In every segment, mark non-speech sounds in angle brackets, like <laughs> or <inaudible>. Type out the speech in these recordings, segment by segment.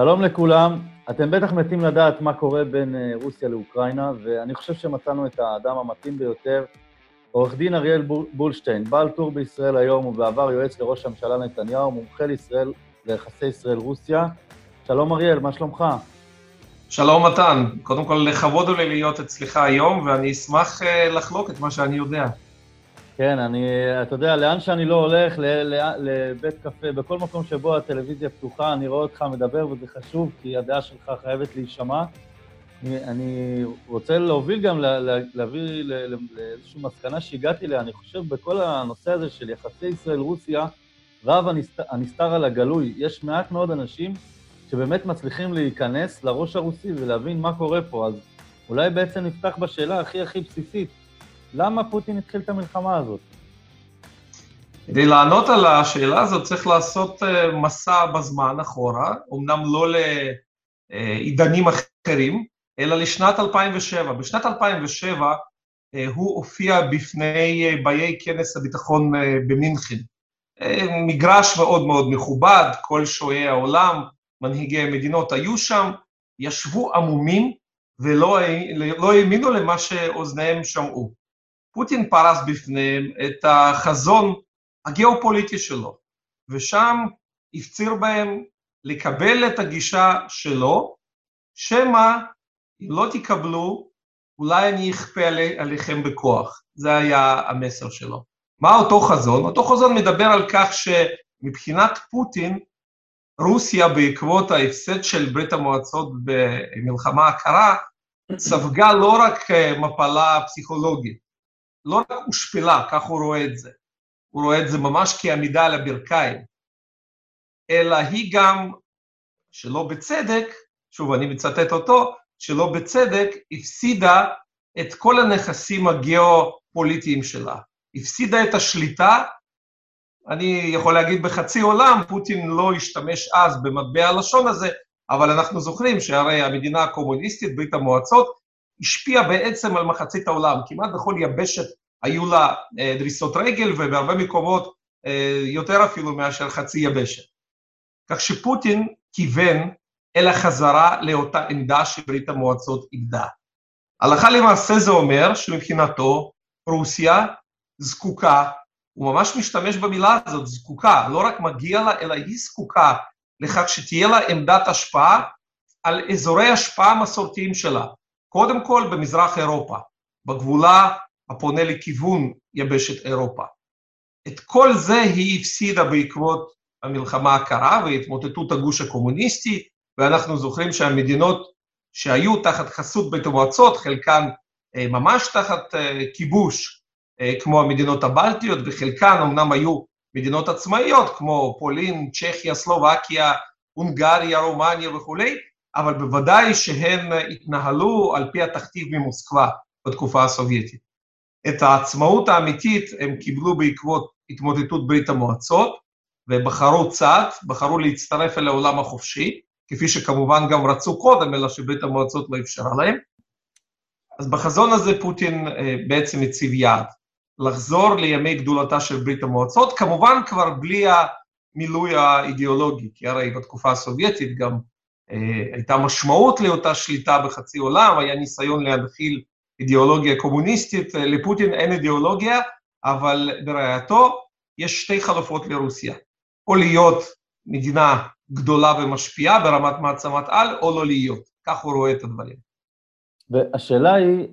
שלום לכולם. אתם בטח מתים לדעת מה קורה בין אה, רוסיה לאוקראינה, ואני חושב שמצאנו את האדם המתאים ביותר, עורך דין אריאל בולשטיין, בעל טור בישראל היום ובעבר יועץ לראש הממשלה נתניהו, מומחה לישראל, ליחסי ישראל-רוסיה. שלום אריאל, מה שלומך? שלום מתן, קודם כל לכבוד הוא לי להיות אצלך היום, ואני אשמח אה, לחלוק את מה שאני יודע. כן, אני, אתה יודע, לאן שאני לא הולך, ל, ל, לבית קפה, בכל מקום שבו הטלוויזיה פתוחה, אני רואה אותך מדבר, וזה חשוב, כי הדעה שלך חייבת להישמע. אני, אני רוצה להוביל גם, לה, להביא לאיזושהי מסקנה שהגעתי אליה. אני חושב בכל הנושא הזה של יחסי ישראל-רוסיה, רב הנסתר, הנסתר על הגלוי. יש מעט מאוד אנשים שבאמת מצליחים להיכנס לראש הרוסי ולהבין מה קורה פה. אז אולי בעצם נפתח בשאלה הכי הכי בסיסית, למה פוטין התחיל את המלחמה הזאת? כדי לענות על השאלה הזאת צריך לעשות אה, מסע בזמן אחורה, אמנם לא לעידנים אחרים, אלא לשנת 2007. בשנת 2007 אה, הוא הופיע בפני אה, באי כנס הביטחון במינכן. מגרש מאוד מאוד מכובד, כל שועי העולם, מנהיגי המדינות היו שם, ישבו עמומים ולא לא האמינו למה שאוזניהם שמעו. פוטין פרס בפניהם את החזון הגיאופוליטי שלו, ושם הפציר בהם לקבל את הגישה שלו, שמא אם לא תקבלו, אולי אני אכפה עליכם בכוח. זה היה המסר שלו. מה אותו חזון? אותו חזון מדבר על כך שמבחינת פוטין, רוסיה בעקבות ההפסד של ברית המועצות במלחמה הקרה, ספגה לא רק מפלה פסיכולוגית, לא רק הושפלה, כך הוא רואה את זה, הוא רואה את זה ממש כעמידה על הברכיים, אלא היא גם, שלא בצדק, שוב, אני מצטט אותו, שלא בצדק, הפסידה את כל הנכסים הגיאופוליטיים שלה. הפסידה את השליטה, אני יכול להגיד בחצי עולם, פוטין לא השתמש אז במטבע הלשון הזה, אבל אנחנו זוכרים שהרי המדינה הקומוניסטית, ברית המועצות, השפיעה בעצם על מחצית העולם. כמעט בכל יבשת היו לה אה, דריסות רגל, ובהרבה מקומות אה, יותר אפילו מאשר חצי יבשת. כך שפוטין כיוון אל החזרה לאותה עמדה שברית המועצות איבדה. הלכה למעשה זה אומר שמבחינתו רוסיה זקוקה, הוא ממש משתמש במילה הזאת, זקוקה, לא רק מגיע לה, אלא היא זקוקה לכך שתהיה לה עמדת השפעה על אזורי השפעה מסורתיים שלה. קודם כל במזרח אירופה, בגבולה הפונה לכיוון יבשת אירופה. את כל זה היא הפסידה בעקבות המלחמה הקרה והתמוטטות הגוש הקומוניסטי, ואנחנו זוכרים שהמדינות שהיו תחת חסות ברית המועצות, חלקן אה, ממש תחת אה, כיבוש, אה, כמו המדינות הבלטיות, וחלקן אמנם היו מדינות עצמאיות, כמו פולין, צ'כיה, סלובקיה, הונגריה, רומניה וכולי, אבל בוודאי שהן התנהלו על פי התכתיב ממוסקבה בתקופה הסובייטית. את העצמאות האמיתית הם קיבלו בעקבות התמוטטות ברית המועצות, ובחרו צד, בחרו להצטרף אל העולם החופשי, כפי שכמובן גם רצו קודם, אלא שברית המועצות לא אפשרה להם. אז בחזון הזה פוטין אה, בעצם הציב יעד, לחזור לימי גדולתה של ברית המועצות, כמובן כבר בלי המילוי האידיאולוגי, כי הרי בתקופה הסובייטית גם הייתה משמעות לאותה שליטה בחצי עולם, היה ניסיון להנחיל אידיאולוגיה קומוניסטית, לפוטין אין אידיאולוגיה, אבל ברעייתו יש שתי חלופות לרוסיה, או להיות מדינה גדולה ומשפיעה ברמת מעצמת על, או לא להיות. כך הוא רואה את הדברים. והשאלה היא,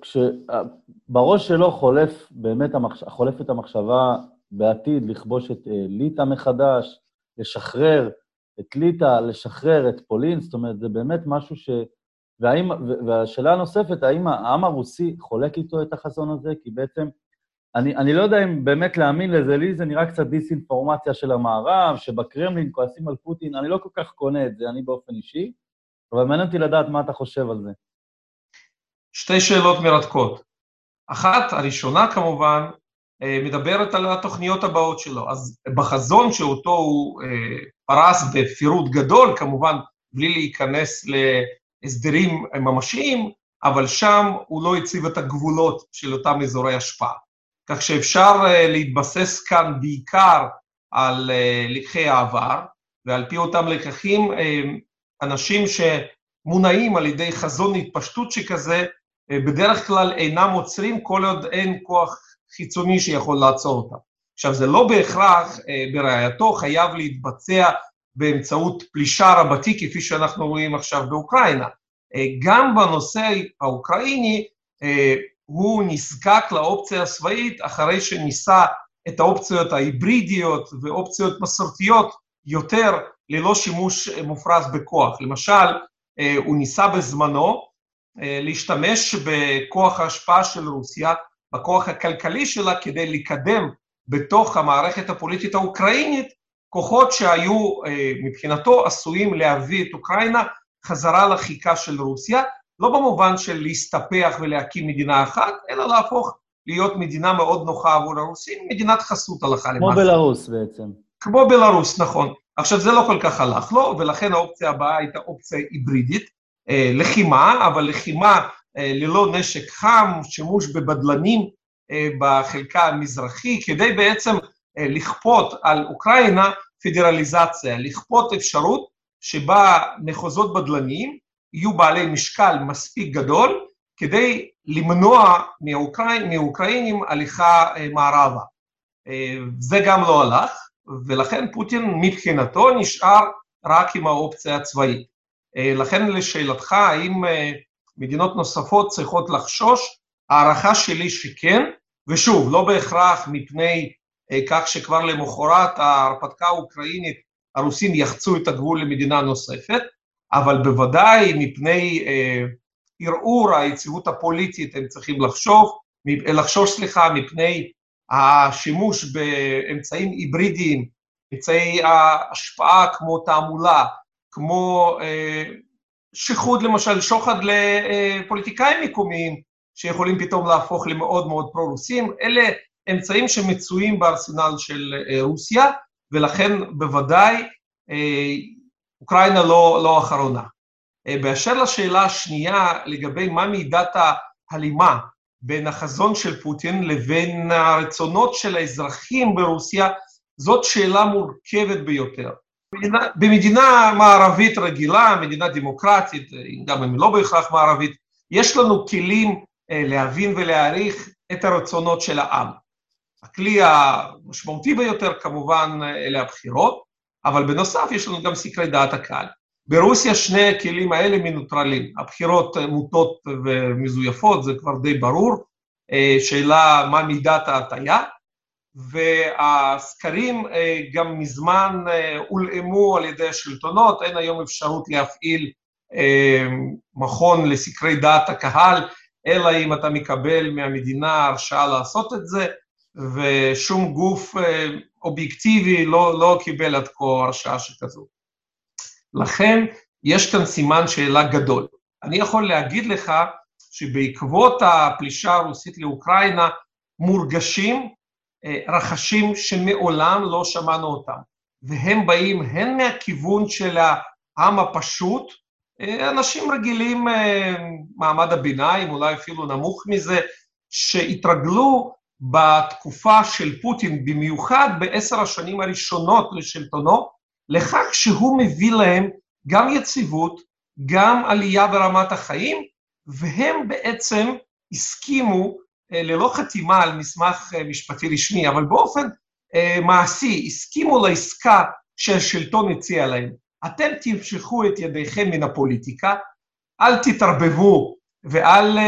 כשבראש שלו חולף באמת, המחש... חולפת המחשבה בעתיד לכבוש את אה, ליטא מחדש, לשחרר את ליטא, לשחרר את פולין, זאת אומרת, זה באמת משהו ש... והאם, והשאלה הנוספת, האם העם הרוסי חולק איתו את החזון הזה? כי בעצם, אני, אני לא יודע אם באמת להאמין לזה, לי זה נראה קצת דיסאינפורמציה של המערב, שבקרמלין כועסים על פוטין, אני לא כל כך קונה את זה, אני באופן אישי, אבל מעניין אותי לדעת מה אתה חושב על זה. שתי שאלות מרתקות. אחת, הראשונה כמובן, מדברת על התוכניות הבאות שלו. אז בחזון שאותו הוא אה, פרס בפירוט גדול, כמובן, בלי להיכנס ל... הסדרים ממשיים, אבל שם הוא לא הציב את הגבולות של אותם אזורי השפעה. כך שאפשר uh, להתבסס כאן בעיקר על לקחי העבר, ועל פי אותם לקחים אנשים שמונעים על ידי חזון התפשטות שכזה, בדרך כלל אינם עוצרים כל עוד אין כוח חיצוני שיכול לעצור אותם. עכשיו, זה לא בהכרח בראייתו חייב להתבצע באמצעות פלישה רבתי, כפי שאנחנו רואים עכשיו באוקראינה. גם בנושא האוקראיני, הוא נזקק לאופציה הצבאית אחרי שניסה את האופציות ההיברידיות ואופציות מסורתיות יותר ללא שימוש מופרז בכוח. למשל, הוא ניסה בזמנו להשתמש בכוח ההשפעה של רוסיה, בכוח הכלכלי שלה, כדי לקדם בתוך המערכת הפוליטית האוקראינית כוחות שהיו מבחינתו עשויים להביא את אוקראינה חזרה לחיכה של רוסיה, לא במובן של להסתפח ולהקים מדינה אחת, אלא להפוך להיות מדינה מאוד נוחה עבור הרוסים, מדינת חסות הלכה למעשה. כמו בלרוס בעצם. כמו בלרוס, נכון. עכשיו, זה לא כל כך הלך לו, ולכן האופציה הבאה הייתה אופציה היברידית, אה, לחימה, אבל לחימה אה, ללא נשק חם, שימוש בבדלנים אה, בחלקה המזרחי, כדי בעצם אה, לכפות על אוקראינה פדרליזציה, לכפות אפשרות שבה מחוזות בדלניים יהיו בעלי משקל מספיק גדול כדי למנוע מאוקראינים, מאוקראינים הליכה אה, מערבה. אה, זה גם לא הלך, ולכן פוטין מבחינתו נשאר רק עם האופציה הצבאית. אה, לכן לשאלתך, האם מדינות נוספות צריכות לחשוש, הערכה שלי שכן, ושוב, לא בהכרח מפני כך שכבר למחרת ההרפתקה האוקראינית הרוסים יחצו את הגבול למדינה נוספת, אבל בוודאי מפני אה, ערעור היציבות הפוליטית הם צריכים לחשוב, לחשוש, סליחה, מפני השימוש באמצעים היברידיים, אמצעי ההשפעה כמו תעמולה, כמו אה, שיחוד למשל, שוחד לפוליטיקאים מקומיים, שיכולים פתאום להפוך למאוד מאוד פרו-רוסים, אלה אמצעים שמצויים בארסנל של אה, רוסיה, ולכן בוודאי אה, אוקראינה לא, לא אחרונה. אה, באשר לשאלה השנייה לגבי מה מידת ההלימה בין החזון של פוטין לבין הרצונות של האזרחים ברוסיה, זאת שאלה מורכבת ביותר. במדינה, במדינה מערבית רגילה, מדינה דמוקרטית, גם אם לא בהכרח מערבית, יש לנו כלים להבין ולהעריך את הרצונות של העם. הכלי המשמעותי ביותר כמובן אלה הבחירות, אבל בנוסף יש לנו גם סקרי דעת הקהל. ברוסיה שני הכלים האלה מנוטרלים, הבחירות מוטות ומזויפות, זה כבר די ברור, אה, שאלה מה מידת ההטייה, והסקרים אה, גם מזמן אה, הולאמו על ידי השלטונות, אין היום אפשרות להפעיל מכון לסקרי דעת הקהל, אלא אם אתה מקבל מהמדינה הרשאה לעשות את זה, ושום גוף אה, אובייקטיבי לא, לא קיבל עד כה הרשאה שכזו. לכן יש כאן סימן שאלה גדול. אני יכול להגיד לך שבעקבות הפלישה הרוסית לאוקראינה מורגשים אה, רחשים שמעולם לא שמענו אותם, והם באים הן מהכיוון של העם הפשוט, אה, אנשים רגילים, מעמד הביניים, אולי אפילו נמוך מזה, שהתרגלו בתקופה של פוטין, במיוחד בעשר השנים הראשונות לשלטונו, לכך שהוא מביא להם גם יציבות, גם עלייה ברמת החיים, והם בעצם הסכימו, אה, ללא חתימה על מסמך אה, משפטי רשמי, אבל באופן אה, מעשי, הסכימו לעסקה שהשלטון הציע להם. אתם תמשכו את ידיכם מן הפוליטיקה, אל תתערבבו ואל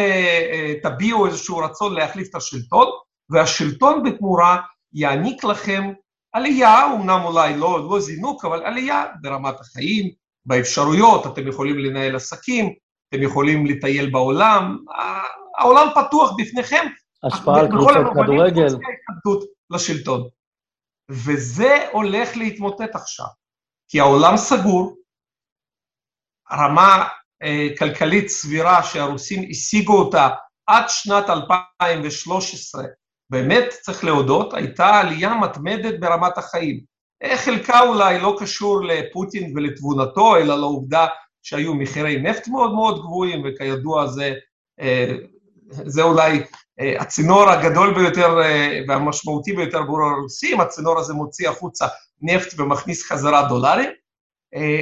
תביעו איזשהו רצון להחליף את השלטון, והשלטון בתמורה יעניק לכם עלייה, אמנם אולי לא, לא זינוק, אבל עלייה ברמת החיים, באפשרויות, אתם יכולים לנהל עסקים, אתם יכולים לטייל בעולם, העולם פתוח בפניכם. השפעה על קבוצות כדורגל. לשלטון. וזה הולך להתמוטט עכשיו, כי העולם סגור, רמה אה, כלכלית סבירה שהרוסים השיגו אותה עד שנת 2013 באמת, צריך להודות, הייתה עלייה מתמדת ברמת החיים. חלקה אולי לא קשור לפוטין ולתבונתו, אלא לעובדה שהיו מחירי נפט מאוד מאוד גבוהים, וכידוע זה, אה, זה אולי אה, הצינור הגדול ביותר אה, והמשמעותי ביותר עבור הרוסים, הצינור הזה מוציא החוצה נפט ומכניס חזרה דולרים,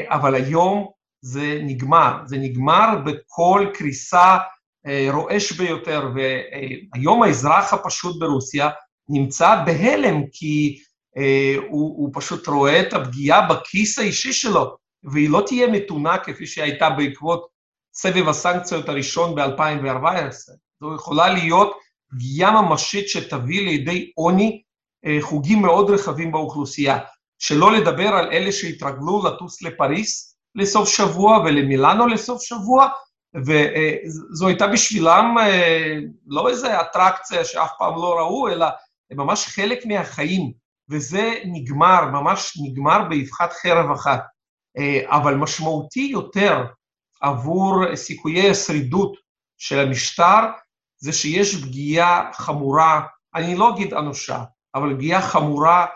אבל היום זה נגמר. זה נגמר בכל קריסה אה, רועש ביותר, והיום האזרח הפשוט ברוסיה נמצא בהלם, כי אה, הוא, הוא פשוט רואה את הפגיעה בכיס האישי שלו, והיא לא תהיה מתונה כפי שהייתה בעקבות סבב הסנקציות הראשון ב-2014. זו יכולה להיות פגיעה ממשית שתביא לידי עוני אה, חוגים מאוד רחבים באוכלוסייה. שלא לדבר על אלה שהתרגלו לטוס לפריס לסוף שבוע ולמילאנו לסוף שבוע, וזו הייתה בשבילם אה, לא איזו אטרקציה שאף פעם לא ראו, אלא ממש חלק מהחיים, וזה נגמר, ממש נגמר באבחת חרב אחת. אה, אבל משמעותי יותר עבור סיכויי השרידות של המשטר, זה שיש פגיעה חמורה, אני לא אגיד אנושה, אבל פגיעה חמורה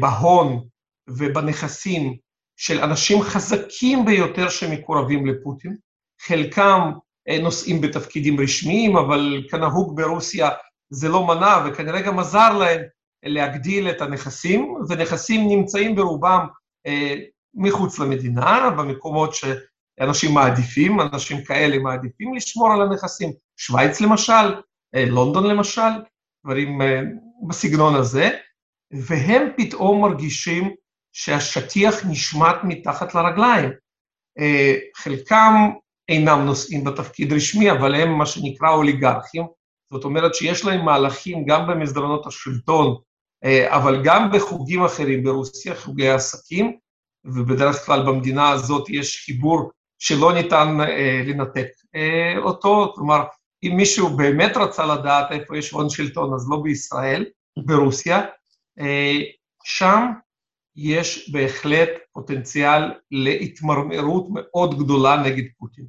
בהון ובנכסים של אנשים חזקים ביותר שמקורבים לפוטין, חלקם אה, נושאים בתפקידים רשמיים, אבל כנהוג ברוסיה זה לא מנע וכנראה גם עזר להם להגדיל את הנכסים, ונכסים נמצאים ברובם אה, מחוץ למדינה, במקומות שאנשים מעדיפים, אנשים כאלה מעדיפים לשמור על הנכסים, שווייץ למשל, אה, לונדון למשל, דברים אה, בסגנון הזה, והם פתאום מרגישים שהשטיח נשמט מתחת לרגליים. אה, חלקם אינם נושאים בתפקיד רשמי, אבל הם מה שנקרא אוליגרכים, זאת אומרת שיש להם מהלכים גם במסדרונות השלטון, אה, אבל גם בחוגים אחרים ברוסיה, חוגי עסקים, ובדרך כלל במדינה הזאת יש חיבור שלא ניתן אה, לנתק אותו, כלומר, אם מישהו באמת רצה לדעת איפה יש הון שלטון, אז לא בישראל, ברוסיה, שם יש בהחלט פוטנציאל להתמרמרות מאוד גדולה נגד פוטין.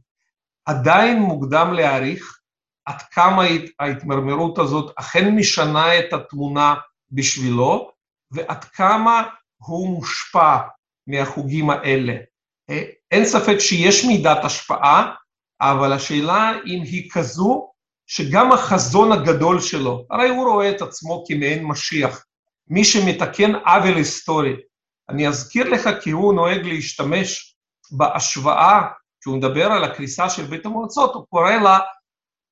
עדיין מוקדם להעריך עד כמה ההתמרמרות הזאת אכן משנה את התמונה בשבילו, ועד כמה הוא מושפע מהחוגים האלה. אין ספק שיש מידת השפעה, אבל השאלה אם היא כזו שגם החזון הגדול שלו, הרי הוא רואה את עצמו כמעין משיח, מי שמתקן עוול היסטורי. אני אזכיר לך כי הוא נוהג להשתמש בהשוואה, כשהוא מדבר על הקריסה של ברית המועצות, הוא קורא לה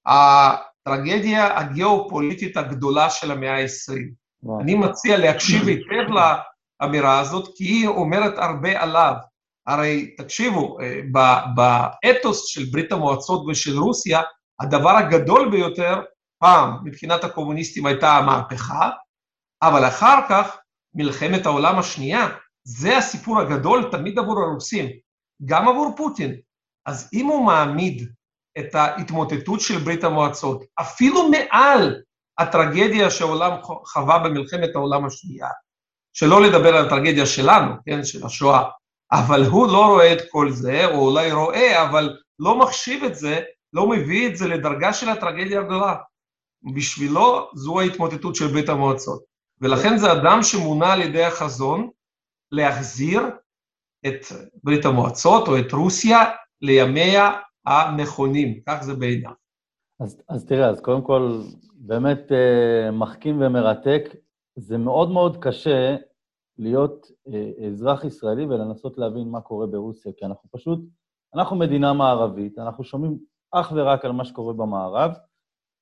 הטרגדיה הגיאופוליטית הגדולה של המאה ה-20. אני מציע להקשיב היטב לאמירה הזאת, כי היא אומרת הרבה עליו. הרי תקשיבו, אה, באתוס של ברית המועצות ושל רוסיה, הדבר הגדול ביותר, פעם, מבחינת הקומוניסטים הייתה המהפכה, אבל אחר כך, מלחמת העולם השנייה, זה הסיפור הגדול תמיד עבור הרוסים, גם עבור פוטין. אז אם הוא מעמיד את ההתמוטטות של ברית המועצות, אפילו מעל הטרגדיה שהעולם חווה במלחמת העולם השנייה, שלא לדבר על הטרגדיה שלנו, כן, של השואה, אבל הוא לא רואה את כל זה, או אולי רואה, אבל לא מחשיב את זה, לא מביא את זה לדרגה של הטרגדיה הגדולה. בשבילו זו ההתמוטטות של ברית המועצות. ולכן זה אדם שמונה על ידי החזון להחזיר את ברית המועצות או את רוסיה לימיה הנכונים, כך זה בעיניו. אז, אז תראה, אז קודם כל, באמת אה, מחכים ומרתק. זה מאוד מאוד קשה להיות אה, אזרח ישראלי ולנסות להבין מה קורה ברוסיה, כי אנחנו פשוט, אנחנו מדינה מערבית, אנחנו שומעים אך ורק על מה שקורה במערב,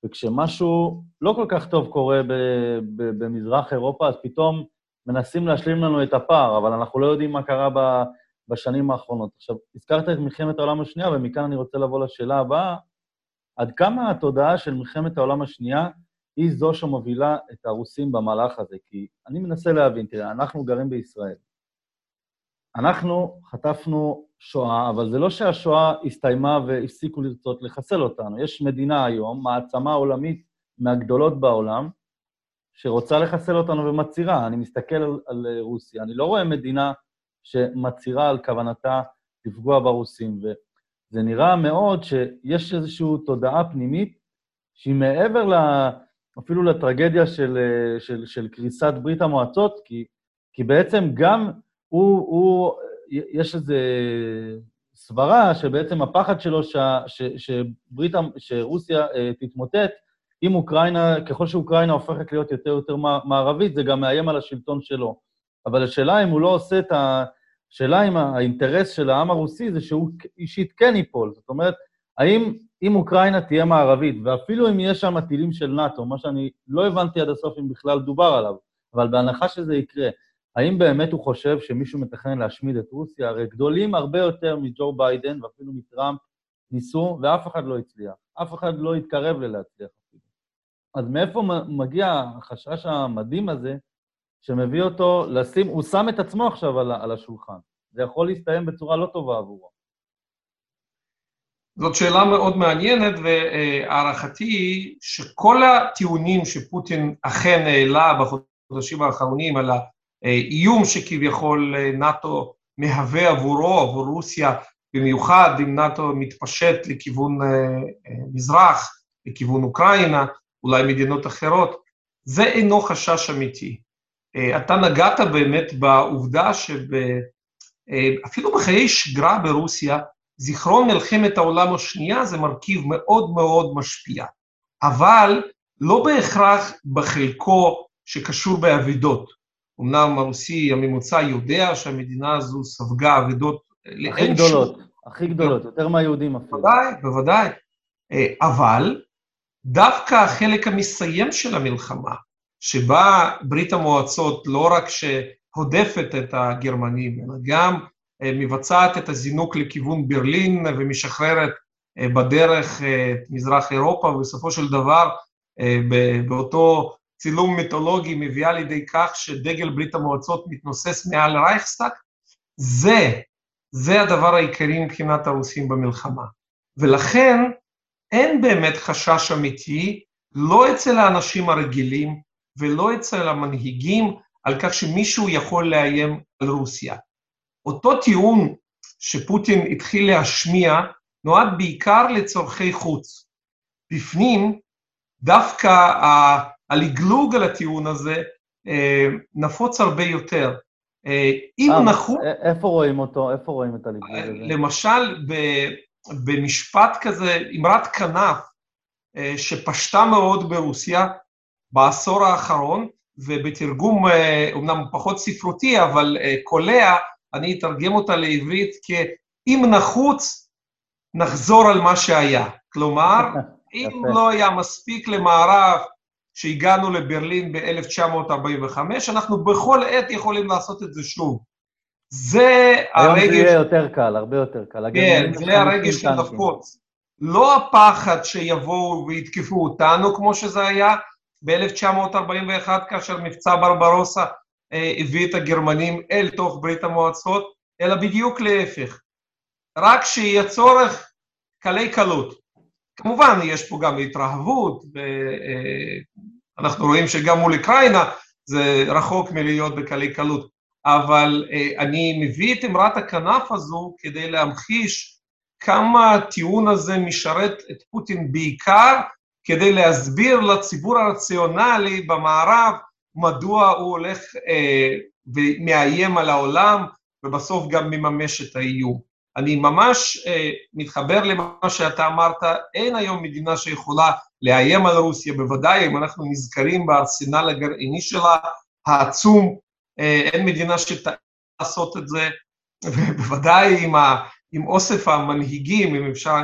וכשמשהו לא כל כך טוב קורה במזרח אירופה, אז פתאום מנסים להשלים לנו את הפער, אבל אנחנו לא יודעים מה קרה ב- בשנים האחרונות. עכשיו, הזכרת את מלחמת העולם השנייה, ומכאן אני רוצה לבוא לשאלה הבאה, עד כמה התודעה של מלחמת העולם השנייה היא זו שמובילה את הרוסים במהלך הזה? כי אני מנסה להבין, תראה, אנחנו גרים בישראל. אנחנו חטפנו שואה, אבל זה לא שהשואה הסתיימה והפסיקו לרצות לחסל אותנו. יש מדינה היום, מעצמה עולמית מהגדולות בעולם, שרוצה לחסל אותנו ומצהירה. אני מסתכל על, על רוסיה, אני לא רואה מדינה שמצהירה על כוונתה לפגוע ברוסים, וזה נראה מאוד שיש איזושהי תודעה פנימית שהיא מעבר ל... אפילו לטרגדיה של, של, של קריסת ברית המועצות, כי, כי בעצם גם הוא, הוא, יש איזו סברה שבעצם הפחד שלו ש, ש, שברית, שרוסיה אה, תתמוטט, אם אוקראינה, ככל שאוקראינה הופכת להיות יותר ויותר מערבית, זה גם מאיים על השלטון שלו. אבל השאלה אם הוא לא עושה את השאלה אם האינטרס של העם הרוסי זה שהוא אישית כן ייפול. זאת אומרת, האם אם אוקראינה תהיה מערבית, ואפילו אם יש שם טילים של נאט"ו, מה שאני לא הבנתי עד הסוף אם בכלל דובר עליו, אבל בהנחה שזה יקרה, האם באמת הוא חושב שמישהו מתכנן להשמיד את רוסיה? הרי גדולים הרבה יותר מג'ו ביידן ואפילו מטראמפ ניסו, ואף אחד לא הצליח. אף אחד לא התקרב ללהצליח אפילו. אז מאיפה מגיע החשש המדהים הזה, שמביא אותו לשים, הוא שם את עצמו עכשיו על, על השולחן. זה יכול להסתיים בצורה לא טובה עבורו. זאת שאלה מאוד מעניינת, והערכתי היא שכל הטיעונים שפוטין אכן העלה בחודשים האחרונים על האיום שכביכול נאט"ו מהווה עבורו, עבור רוסיה, במיוחד אם נאט"ו מתפשט לכיוון אה, אה, מזרח, לכיוון אוקראינה, אולי מדינות אחרות, זה אינו חשש אמיתי. אה, אתה נגעת באמת בעובדה שאפילו בחיי שגרה ברוסיה, זיכרון מלחמת העולם השנייה זה מרכיב מאוד מאוד משפיע, אבל לא בהכרח בחלקו שקשור באבדות. אמנם הרוסי הממוצע יודע שהמדינה הזו ספגה אבדות הכי גדולות, הכי גדולות, יותר מהיהודים אפילו. בוודאי, בוודאי. אה, אבל דווקא החלק המסיים של המלחמה, שבה ברית המועצות לא רק שהודפת את הגרמנים, אלא גם מבצעת את הזינוק לכיוון ברלין ומשחררת אה, בדרך את מזרח אירופה, ובסופו של דבר באותו צילום מיתולוגי מביאה לידי כך שדגל ברית המועצות מתנוסס מעל הרייכסטאג, זה זה הדבר העיקרי מבחינת הרוסים במלחמה. ולכן אין באמת חשש אמיתי, לא אצל האנשים הרגילים ולא אצל המנהיגים, על כך שמישהו יכול לאיים על רוסיה. אותו טיעון שפוטין התחיל להשמיע נועד בעיקר לצורכי חוץ. בפנים, דווקא הלגלוג על הטיעון הזה אה, נפוץ הרבה יותר. אה, אם אה, נחוץ... איפה רואים אותו? איפה רואים את הליווי הזה? למשל, במשפט כזה, אמרת כנף, אה, שפשטה מאוד ברוסיה בעשור האחרון, ובתרגום אומנם פחות ספרותי, אבל קולע, אני אתרגם אותה לעברית כ"אם נחוץ, נחזור על מה שהיה". כלומר, <laughs> אם לא היה מספיק למערב שהגענו לברלין ב-1945, אנחנו בכל עת יכולים לעשות את זה שוב. זה הרגש... היום זה יהיה יותר קל, הרבה יותר קל. כן, זה הרגש של נפוץ. לא הפחד שיבואו ויתקפו אותנו, כמו שזה היה ב-1941, כאשר מבצע ברברוסה הביא את הגרמנים אל תוך ברית המועצות, אלא בדיוק להפך. רק שיהיה צורך, קלי קלות. כמובן, יש פה גם התרהבות, ואנחנו רואים שגם מול אוקראינה זה רחוק מלהיות בקלי קלות, אבל אני מביא את אמרת הכנף הזו כדי להמחיש כמה הטיעון הזה משרת את פוטין בעיקר כדי להסביר לציבור הרציונלי במערב מדוע הוא הולך אה, ומאיים על העולם ובסוף גם מממש את האיום. אני ממש אה, מתחבר למה שאתה אמרת, אין היום מדינה שיכולה לאיים על רוסיה, בוודאי אם אנחנו נזכרים בארסנל הגרעיני שלה, העצום, אה, אין מדינה שתעשה לעשות את זה, ובוודאי עם, ה, עם אוסף המנהיגים, אם אפשר,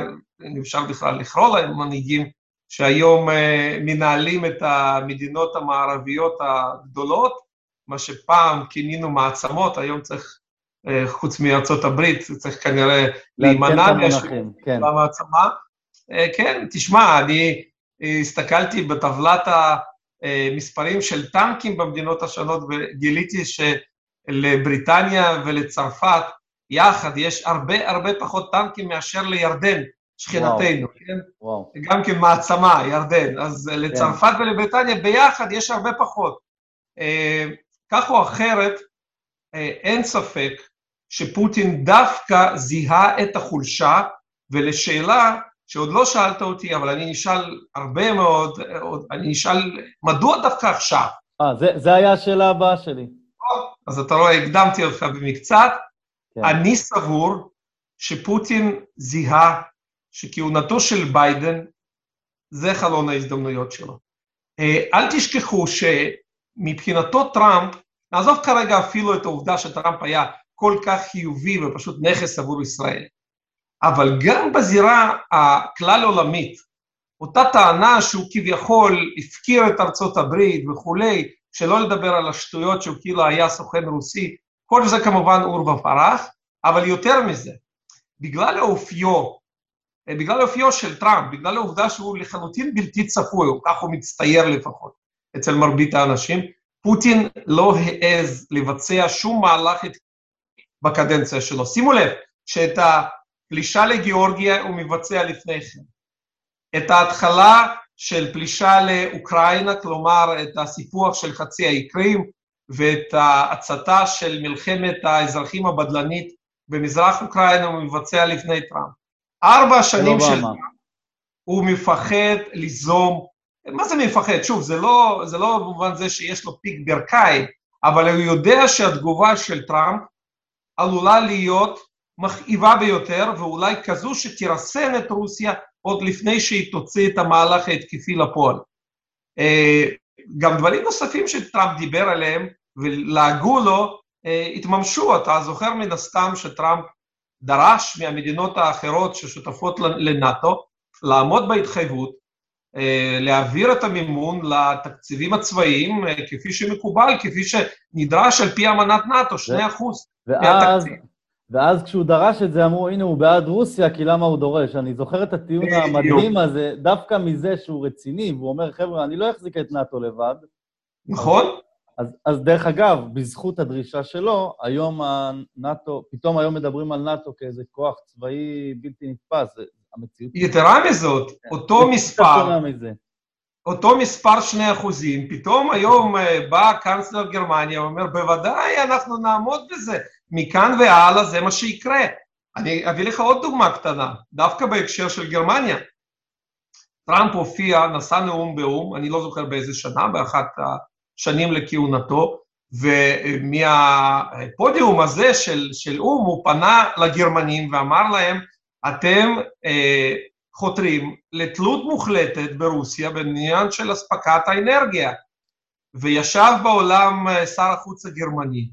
אם אפשר בכלל לקרוא להם מנהיגים, שהיום אה, מנהלים את המדינות המערביות הגדולות, מה שפעם כינינו מעצמות, היום צריך אה, חוץ מארצות הברית, צריך כנראה להימנע מהמעצמה. אה, כן, תשמע, אני הסתכלתי בטבלת המספרים של טנקים במדינות השונות וגיליתי שלבריטניה ולצרפת יחד יש הרבה הרבה פחות טנקים מאשר לירדן, שכנתנו, כן? וואו. גם כן מעצמה, ירדן. אז כן. לצרפת ולבריטניה ביחד יש הרבה פחות. אה, כך או אחרת, אין ספק שפוטין דווקא זיהה את החולשה, ולשאלה שעוד לא שאלת אותי, אבל אני אשאל הרבה מאוד, אני אשאל, מדוע דווקא עכשיו? אה, זה, זה היה השאלה הבאה שלי. אז אתה רואה, הקדמתי אותך במקצת. כן. אני סבור שפוטין זיהה שכהונתו של ביידן זה חלון ההזדמנויות שלו. אה, אל תשכחו שמבחינתו טראמפ, נעזוב כרגע אפילו את העובדה שטראמפ היה כל כך חיובי ופשוט נכס עבור ישראל. אבל גם בזירה הכלל עולמית, אותה טענה שהוא כביכול הפקיר את ארצות הברית וכולי, שלא לדבר על השטויות שהוא כאילו היה סוכן רוסי, כל זה כמובן עור בפרח, אבל יותר מזה, בגלל האופיו, בגלל האופיו של טראמפ, בגלל העובדה שהוא לחלוטין בלתי צפוי, או כך הוא מצטייר לפחות, אצל מרבית האנשים, פוטין לא העז לבצע שום מהלך בקדנציה שלו. שימו לב שאת הפלישה לגיאורגיה הוא מבצע לפני כן. את ההתחלה של פלישה לאוקראינה, כלומר את הסיפוח של חצי האי קרים ואת ההצתה של מלחמת האזרחים הבדלנית במזרח אוקראינה הוא מבצע לפני טראמפ. ארבע שנים של הוא מפחד ליזום, מה זה מפחד? שוב, זה לא, זה לא במובן זה שיש לו פיק ברכיים, אבל הוא יודע שהתגובה של טראמפ עלולה להיות מכאיבה ביותר, ואולי כזו שתרסן את רוסיה עוד לפני שהיא תוציא את המהלך ההתקפי לפועל. אה, גם דברים נוספים שטראמפ דיבר עליהם ולעגו לו, אה, התממשו. אתה זוכר מן הסתם שטראמפ דרש מהמדינות האחרות ששותפות לנאט"ו לעמוד בהתחייבות, אה, להעביר את המימון לתקציבים הצבאיים כפי שמקובל, כפי שנדרש על פי אמנת נאט"ו, 2 אחוז מהתקציב. ואז כשהוא דרש את זה, אמרו, הנה, הוא בעד רוסיה, כי למה הוא דורש? אני זוכר את הטיעון המדהים הזה, דווקא מזה שהוא רציני, והוא אומר, חבר'ה, אני לא אחזיק את נאט"ו לבד. נכון. אז, אז דרך אגב, בזכות הדרישה שלו, היום הנאט"ו, פתאום היום מדברים על נאט"ו כאיזה כוח צבאי בלתי נתפס, המציאות... יתרה מזאת, כן. אותו מספר... אותו מספר שני אחוזים, פתאום היום אה, בא קאנצלר גרמניה ואומר, בוודאי אנחנו נעמוד בזה, מכאן והלאה זה מה שיקרה. אני אביא לך עוד דוגמה קטנה, דווקא בהקשר של גרמניה. טראמפ הופיע, נשא נאום באו"ם, אני לא זוכר באיזה שנה, באחת השנים לכהונתו, ומהפודיום הזה של, של או"ם הוא פנה לגרמנים ואמר להם, אתם אה, חותרים לתלות מוחלטת ברוסיה בעניין של אספקת האנרגיה. וישב בעולם אה, שר החוץ הגרמני,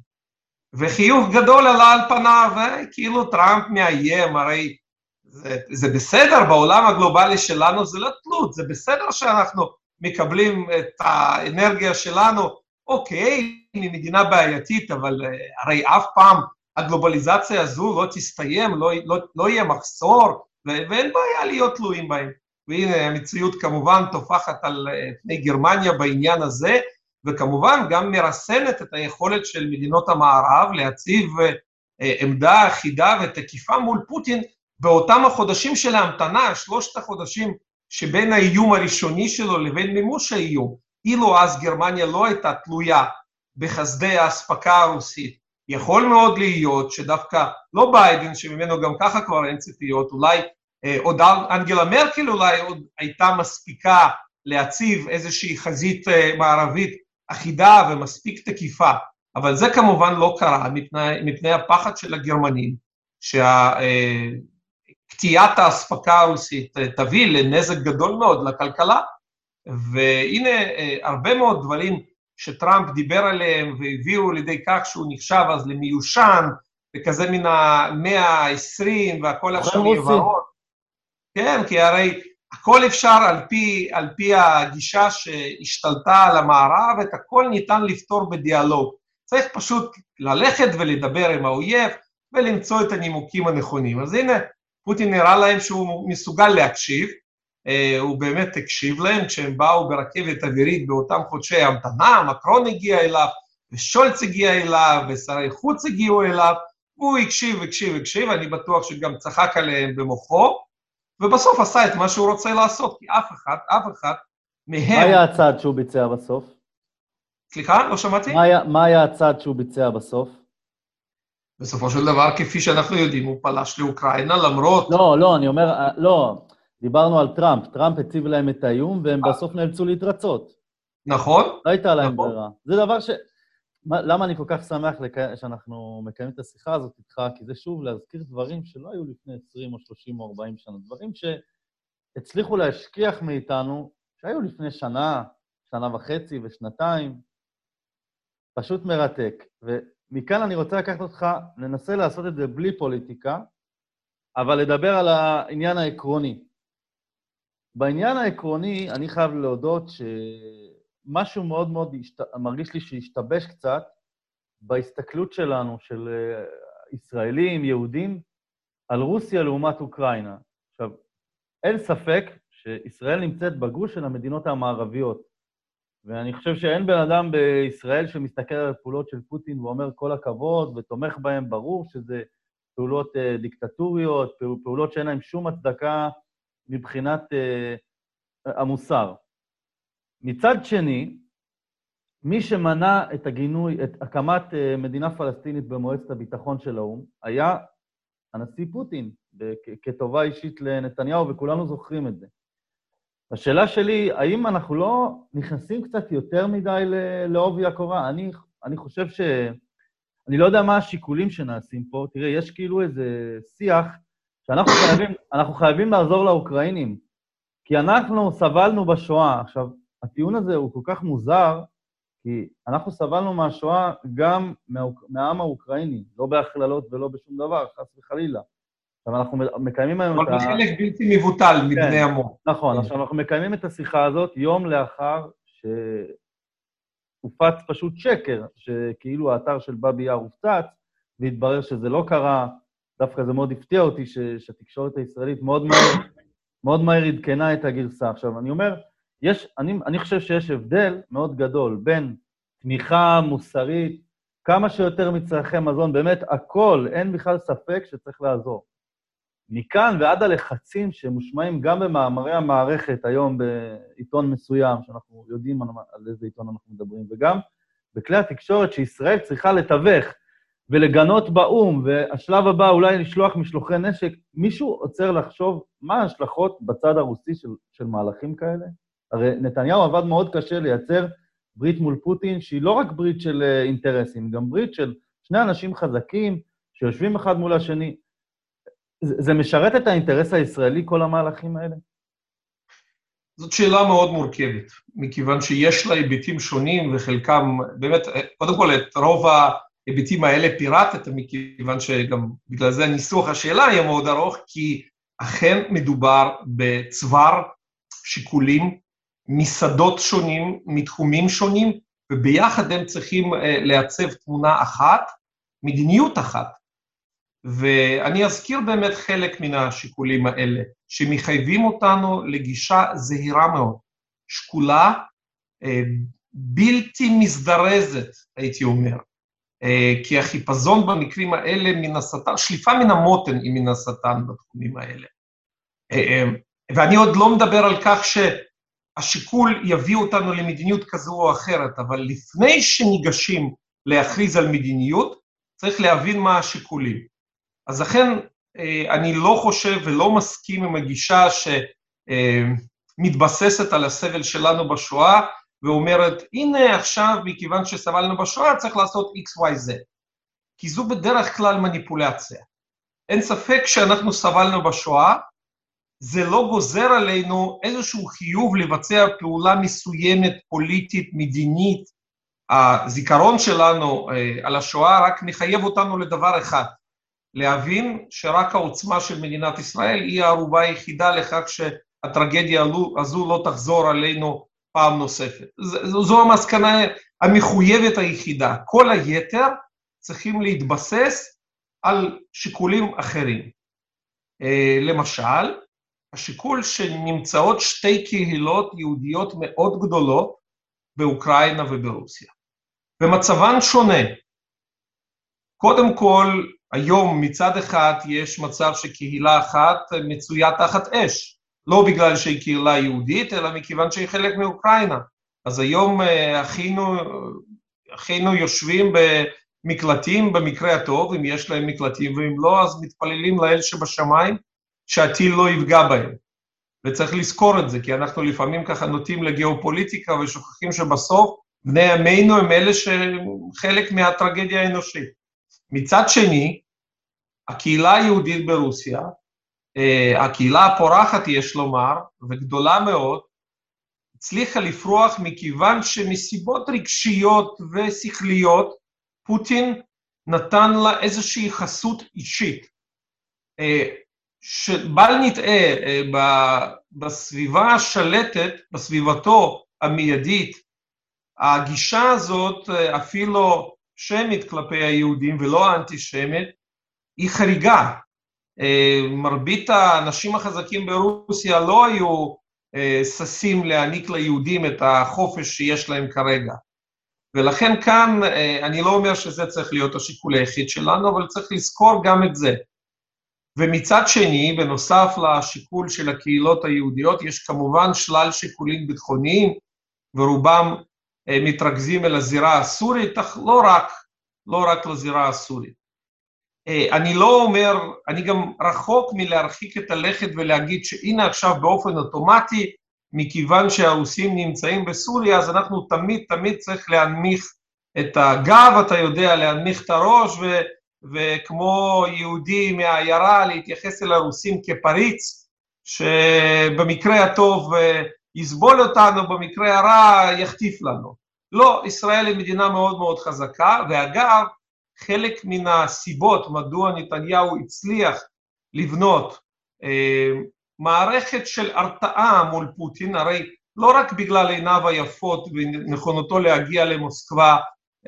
וחיוך גדול עלה על פניו, כאילו טראמפ מאיים, הרי זה, זה בסדר, בעולם הגלובלי שלנו זה לא תלות, זה בסדר שאנחנו מקבלים את האנרגיה שלנו, אוקיי, ממדינה בעייתית, אבל אה, הרי אף פעם הגלובליזציה הזו לא תסתיים, לא, לא, לא יהיה מחסור, ואין בעיה להיות תלויים בהם. והנה, המציאות כמובן טופחת על אה, פני גרמניה בעניין הזה, וכמובן גם מרסנת את היכולת של מדינות המערב להציב אה, עמדה אחידה ותקיפה מול פוטין באותם החודשים של ההמתנה, שלושת החודשים שבין האיום הראשוני שלו לבין מימוש האיום. אילו אז גרמניה לא הייתה תלויה בחסדי האספקה הרוסית, יכול מאוד להיות שדווקא לא ביידן, שממנו גם ככה כבר אין ציפיות, אולי אה, עוד אנגלה מרקל אולי עוד הייתה מספיקה להציב איזושהי חזית אה, מערבית אחידה ומספיק תקיפה, אבל זה כמובן לא קרה מפני, מפני הפחד של הגרמנים, שקטיעת האספקה הרוסית תביא לנזק גדול מאוד לכלכלה, והנה הרבה מאוד דברים שטראמפ דיבר עליהם והביאו לידי כך שהוא נחשב אז למיושן, וכזה מן המאה ה-20 והכל עכשיו יברות. כן, כי הרי הכל אפשר על פי, על פי הגישה שהשתלטה על המערב, את הכל ניתן לפתור בדיאלוג. צריך פשוט ללכת ולדבר עם האויב ולמצוא את הנימוקים הנכונים. אז הנה, פוטין נראה להם שהוא מסוגל להקשיב, אה, הוא באמת הקשיב להם כשהם באו ברכבת אווירית באותם חודשי המתנה, מקרון הגיע אליו, ושולץ הגיע אליו, ושרי חוץ הגיעו אליו, והוא הקשיב, הקשיב, הקשיב, אני בטוח שגם צחק עליהם במוחו, ובסוף עשה את מה שהוא רוצה לעשות, כי אף אחד, אף אחד מהם... מה היה הצעד שהוא ביצע בסוף? סליחה, לא שמעתי? מה היה, מה היה הצעד שהוא ביצע בסוף? בסופו של דבר, כפי שאנחנו יודעים, הוא פלש לאוקראינה, למרות... לא, לא, אני אומר, אה, לא, דיברנו על טראמפ. טראמפ הציב להם את האיום, והם בסוף נאלצו להתרצות. נכון. לא הייתה להם נכון. ברירה. זה דבר ש... למה אני כל כך שמח לק... שאנחנו מקיימים את השיחה הזאת איתך? כי זה שוב להזכיר דברים שלא היו לפני 20 או 30 או 40 שנה, דברים שהצליחו להשכיח מאיתנו, שהיו לפני שנה, שנה וחצי ושנתיים. פשוט מרתק. ו... מכאן אני רוצה לקחת אותך, ננסה לעשות את זה בלי פוליטיקה, אבל לדבר על העניין העקרוני. בעניין העקרוני, אני חייב להודות שמשהו מאוד מאוד השת... מרגיש לי שהשתבש קצת בהסתכלות שלנו, של אה, ישראלים, יהודים, על רוסיה לעומת אוקראינה. עכשיו, אין ספק שישראל נמצאת בגוש של המדינות המערביות, ואני חושב שאין בן אדם בישראל שמסתכל על הפעולות של פוטין ואומר כל הכבוד ותומך בהם, ברור שזה פעולות uh, דיקטטוריות, פעולות שאין להן שום הצדקה מבחינת uh, המוסר. מצד שני, מי שמנע את הגינוי, את הקמת uh, מדינה פלסטינית במועצת הביטחון של האו"ם, היה הנשיא פוטין, כטובה אישית לנתניהו, וכולנו זוכרים את זה. השאלה שלי, האם אנחנו לא נכנסים קצת יותר מדי לעובי הקורה? אני, אני חושב ש... אני לא יודע מה השיקולים שנעשים פה. תראה, יש כאילו איזה שיח שאנחנו חייבים, אנחנו חייבים לעזור לאוקראינים, כי אנחנו סבלנו בשואה. עכשיו, הטיעון הזה הוא כל כך מוזר, כי אנחנו סבלנו מהשואה גם מה, מהעם האוקראיני, לא בהכללות ולא בשום דבר, חס וחלילה. עכשיו, אנחנו מקיימים היום את ה... אבל חלק בלתי מבוטל מבני כן, עמו. נכון, כן. עכשיו אנחנו מקיימים את השיחה הזאת יום לאחר שהופץ פשוט שקר, שכאילו האתר של באבי יאר הופצץ, והתברר שזה לא קרה. דווקא זה מאוד הפתיע אותי ש... שהתקשורת הישראלית מאוד מהר, מאוד מהר עדכנה את הגרסה. עכשיו, אני אומר, יש, אני, אני חושב שיש הבדל מאוד גדול בין תמיכה מוסרית, כמה שיותר מצרכי מזון, באמת הכל, אין בכלל ספק שצריך לעזור. מכאן ועד הלחצים שמושמעים גם במאמרי המערכת היום בעיתון מסוים, שאנחנו יודעים על איזה עיתון אנחנו מדברים, וגם בכלי התקשורת שישראל צריכה לתווך ולגנות באו"ם, והשלב הבא אולי לשלוח משלוחי נשק, מישהו עוצר לחשוב מה ההשלכות בצד הרוסי של, של מהלכים כאלה? הרי נתניהו עבד מאוד קשה לייצר ברית מול פוטין, שהיא לא רק ברית של אה, אינטרסים, גם ברית של שני אנשים חזקים שיושבים אחד מול השני. זה משרת את האינטרס הישראלי, כל המהלכים האלה? זאת שאלה מאוד מורכבת, מכיוון שיש לה היבטים שונים, וחלקם, באמת, קודם כל, את רוב ההיבטים האלה פירטת, מכיוון שגם בגלל זה ניסוח השאלה יהיה מאוד ארוך, כי אכן מדובר בצוואר שיקולים משדות שונים, מתחומים שונים, וביחד הם צריכים אה, לעצב תמונה אחת, מדיניות אחת. ואני אזכיר באמת חלק מן השיקולים האלה, שמחייבים אותנו לגישה זהירה מאוד, שקולה, אה, בלתי מזדרזת, הייתי אומר. אה, כי החיפזון במקרים האלה מן השטן, שליפה מן המותן היא מן השטן בתחומים האלה. ואני עוד לא מדבר על כך שהשיקול יביא אותנו למדיניות כזו או אחרת, אבל לפני שניגשים להכריז על מדיניות, צריך להבין מה השיקולים. אז לכן אה, אני לא חושב ולא מסכים עם הגישה שמתבססת על הסבל שלנו בשואה, ואומרת, הנה עכשיו, מכיוון שסבלנו בשואה, צריך לעשות XYZ. כי זו בדרך כלל מניפולציה. אין ספק שאנחנו סבלנו בשואה, זה לא גוזר עלינו איזשהו חיוב לבצע פעולה מסוימת, פוליטית, מדינית. הזיכרון שלנו אה, על השואה רק מחייב אותנו לדבר אחד, להבין שרק העוצמה של מדינת ישראל היא הערובה היחידה לכך שהטרגדיה הזו לא תחזור עלינו פעם נוספת. זו המסקנה המחויבת היחידה. כל היתר צריכים להתבסס על שיקולים אחרים. אה, למשל, השיקול שנמצאות שתי קהילות יהודיות מאוד גדולות באוקראינה וברוסיה, ומצבן שונה. קודם כל, היום מצד אחד יש מצב שקהילה אחת מצויה תחת אש, לא בגלל שהיא קהילה יהודית, אלא מכיוון שהיא חלק מאוקראינה. אז היום אה, אחינו, אחינו יושבים במקלטים במקרה הטוב, אם יש להם מקלטים, ואם לא, אז מתפללים לאל שבשמיים שהטיל לא יפגע בהם. וצריך לזכור את זה, כי אנחנו לפעמים ככה נוטים לגיאופוליטיקה ושוכחים שבסוף בני עמנו הם אלה שחלק מהטרגדיה האנושית. מצד שני, הקהילה היהודית ברוסיה, אה, הקהילה הפורחת, יש לומר, וגדולה מאוד, הצליחה לפרוח מכיוון שמסיבות רגשיות ושכליות, פוטין נתן לה איזושהי חסות אישית. שבל נטעה, בסביבה השלטת, בסביבתו המיידית, הגישה הזאת אפילו שמית כלפי היהודים ולא האנטישמית, היא חריגה. מרבית האנשים החזקים ברוסיה לא היו ששים להעניק ליהודים את החופש שיש להם כרגע. ולכן כאן, אני לא אומר שזה צריך להיות השיקול היחיד שלנו, אבל צריך לזכור גם את זה. ומצד שני, בנוסף לשיקול של הקהילות היהודיות, יש כמובן שלל שיקולים ביטחוניים, ורובם מתרכזים אל הזירה הסורית, אך לא רק, לא רק לזירה הסורית. אני לא אומר, אני גם רחוק מלהרחיק את הלכת ולהגיד שהנה עכשיו באופן אוטומטי, מכיוון שהרוסים נמצאים בסוריה, אז אנחנו תמיד תמיד צריך להנמיך את הגב, אתה יודע, להנמיך את הראש, ו, וכמו יהודי מהעיירה להתייחס אל הרוסים כפריץ, שבמקרה הטוב יסבול אותנו, במקרה הרע יחטיף לנו. לא, ישראל היא מדינה מאוד מאוד חזקה, ואגב, חלק מן הסיבות מדוע נתניהו הצליח לבנות אה, מערכת של הרתעה מול פוטין, הרי לא רק בגלל עיניו היפות ונכונותו להגיע למוסקבה,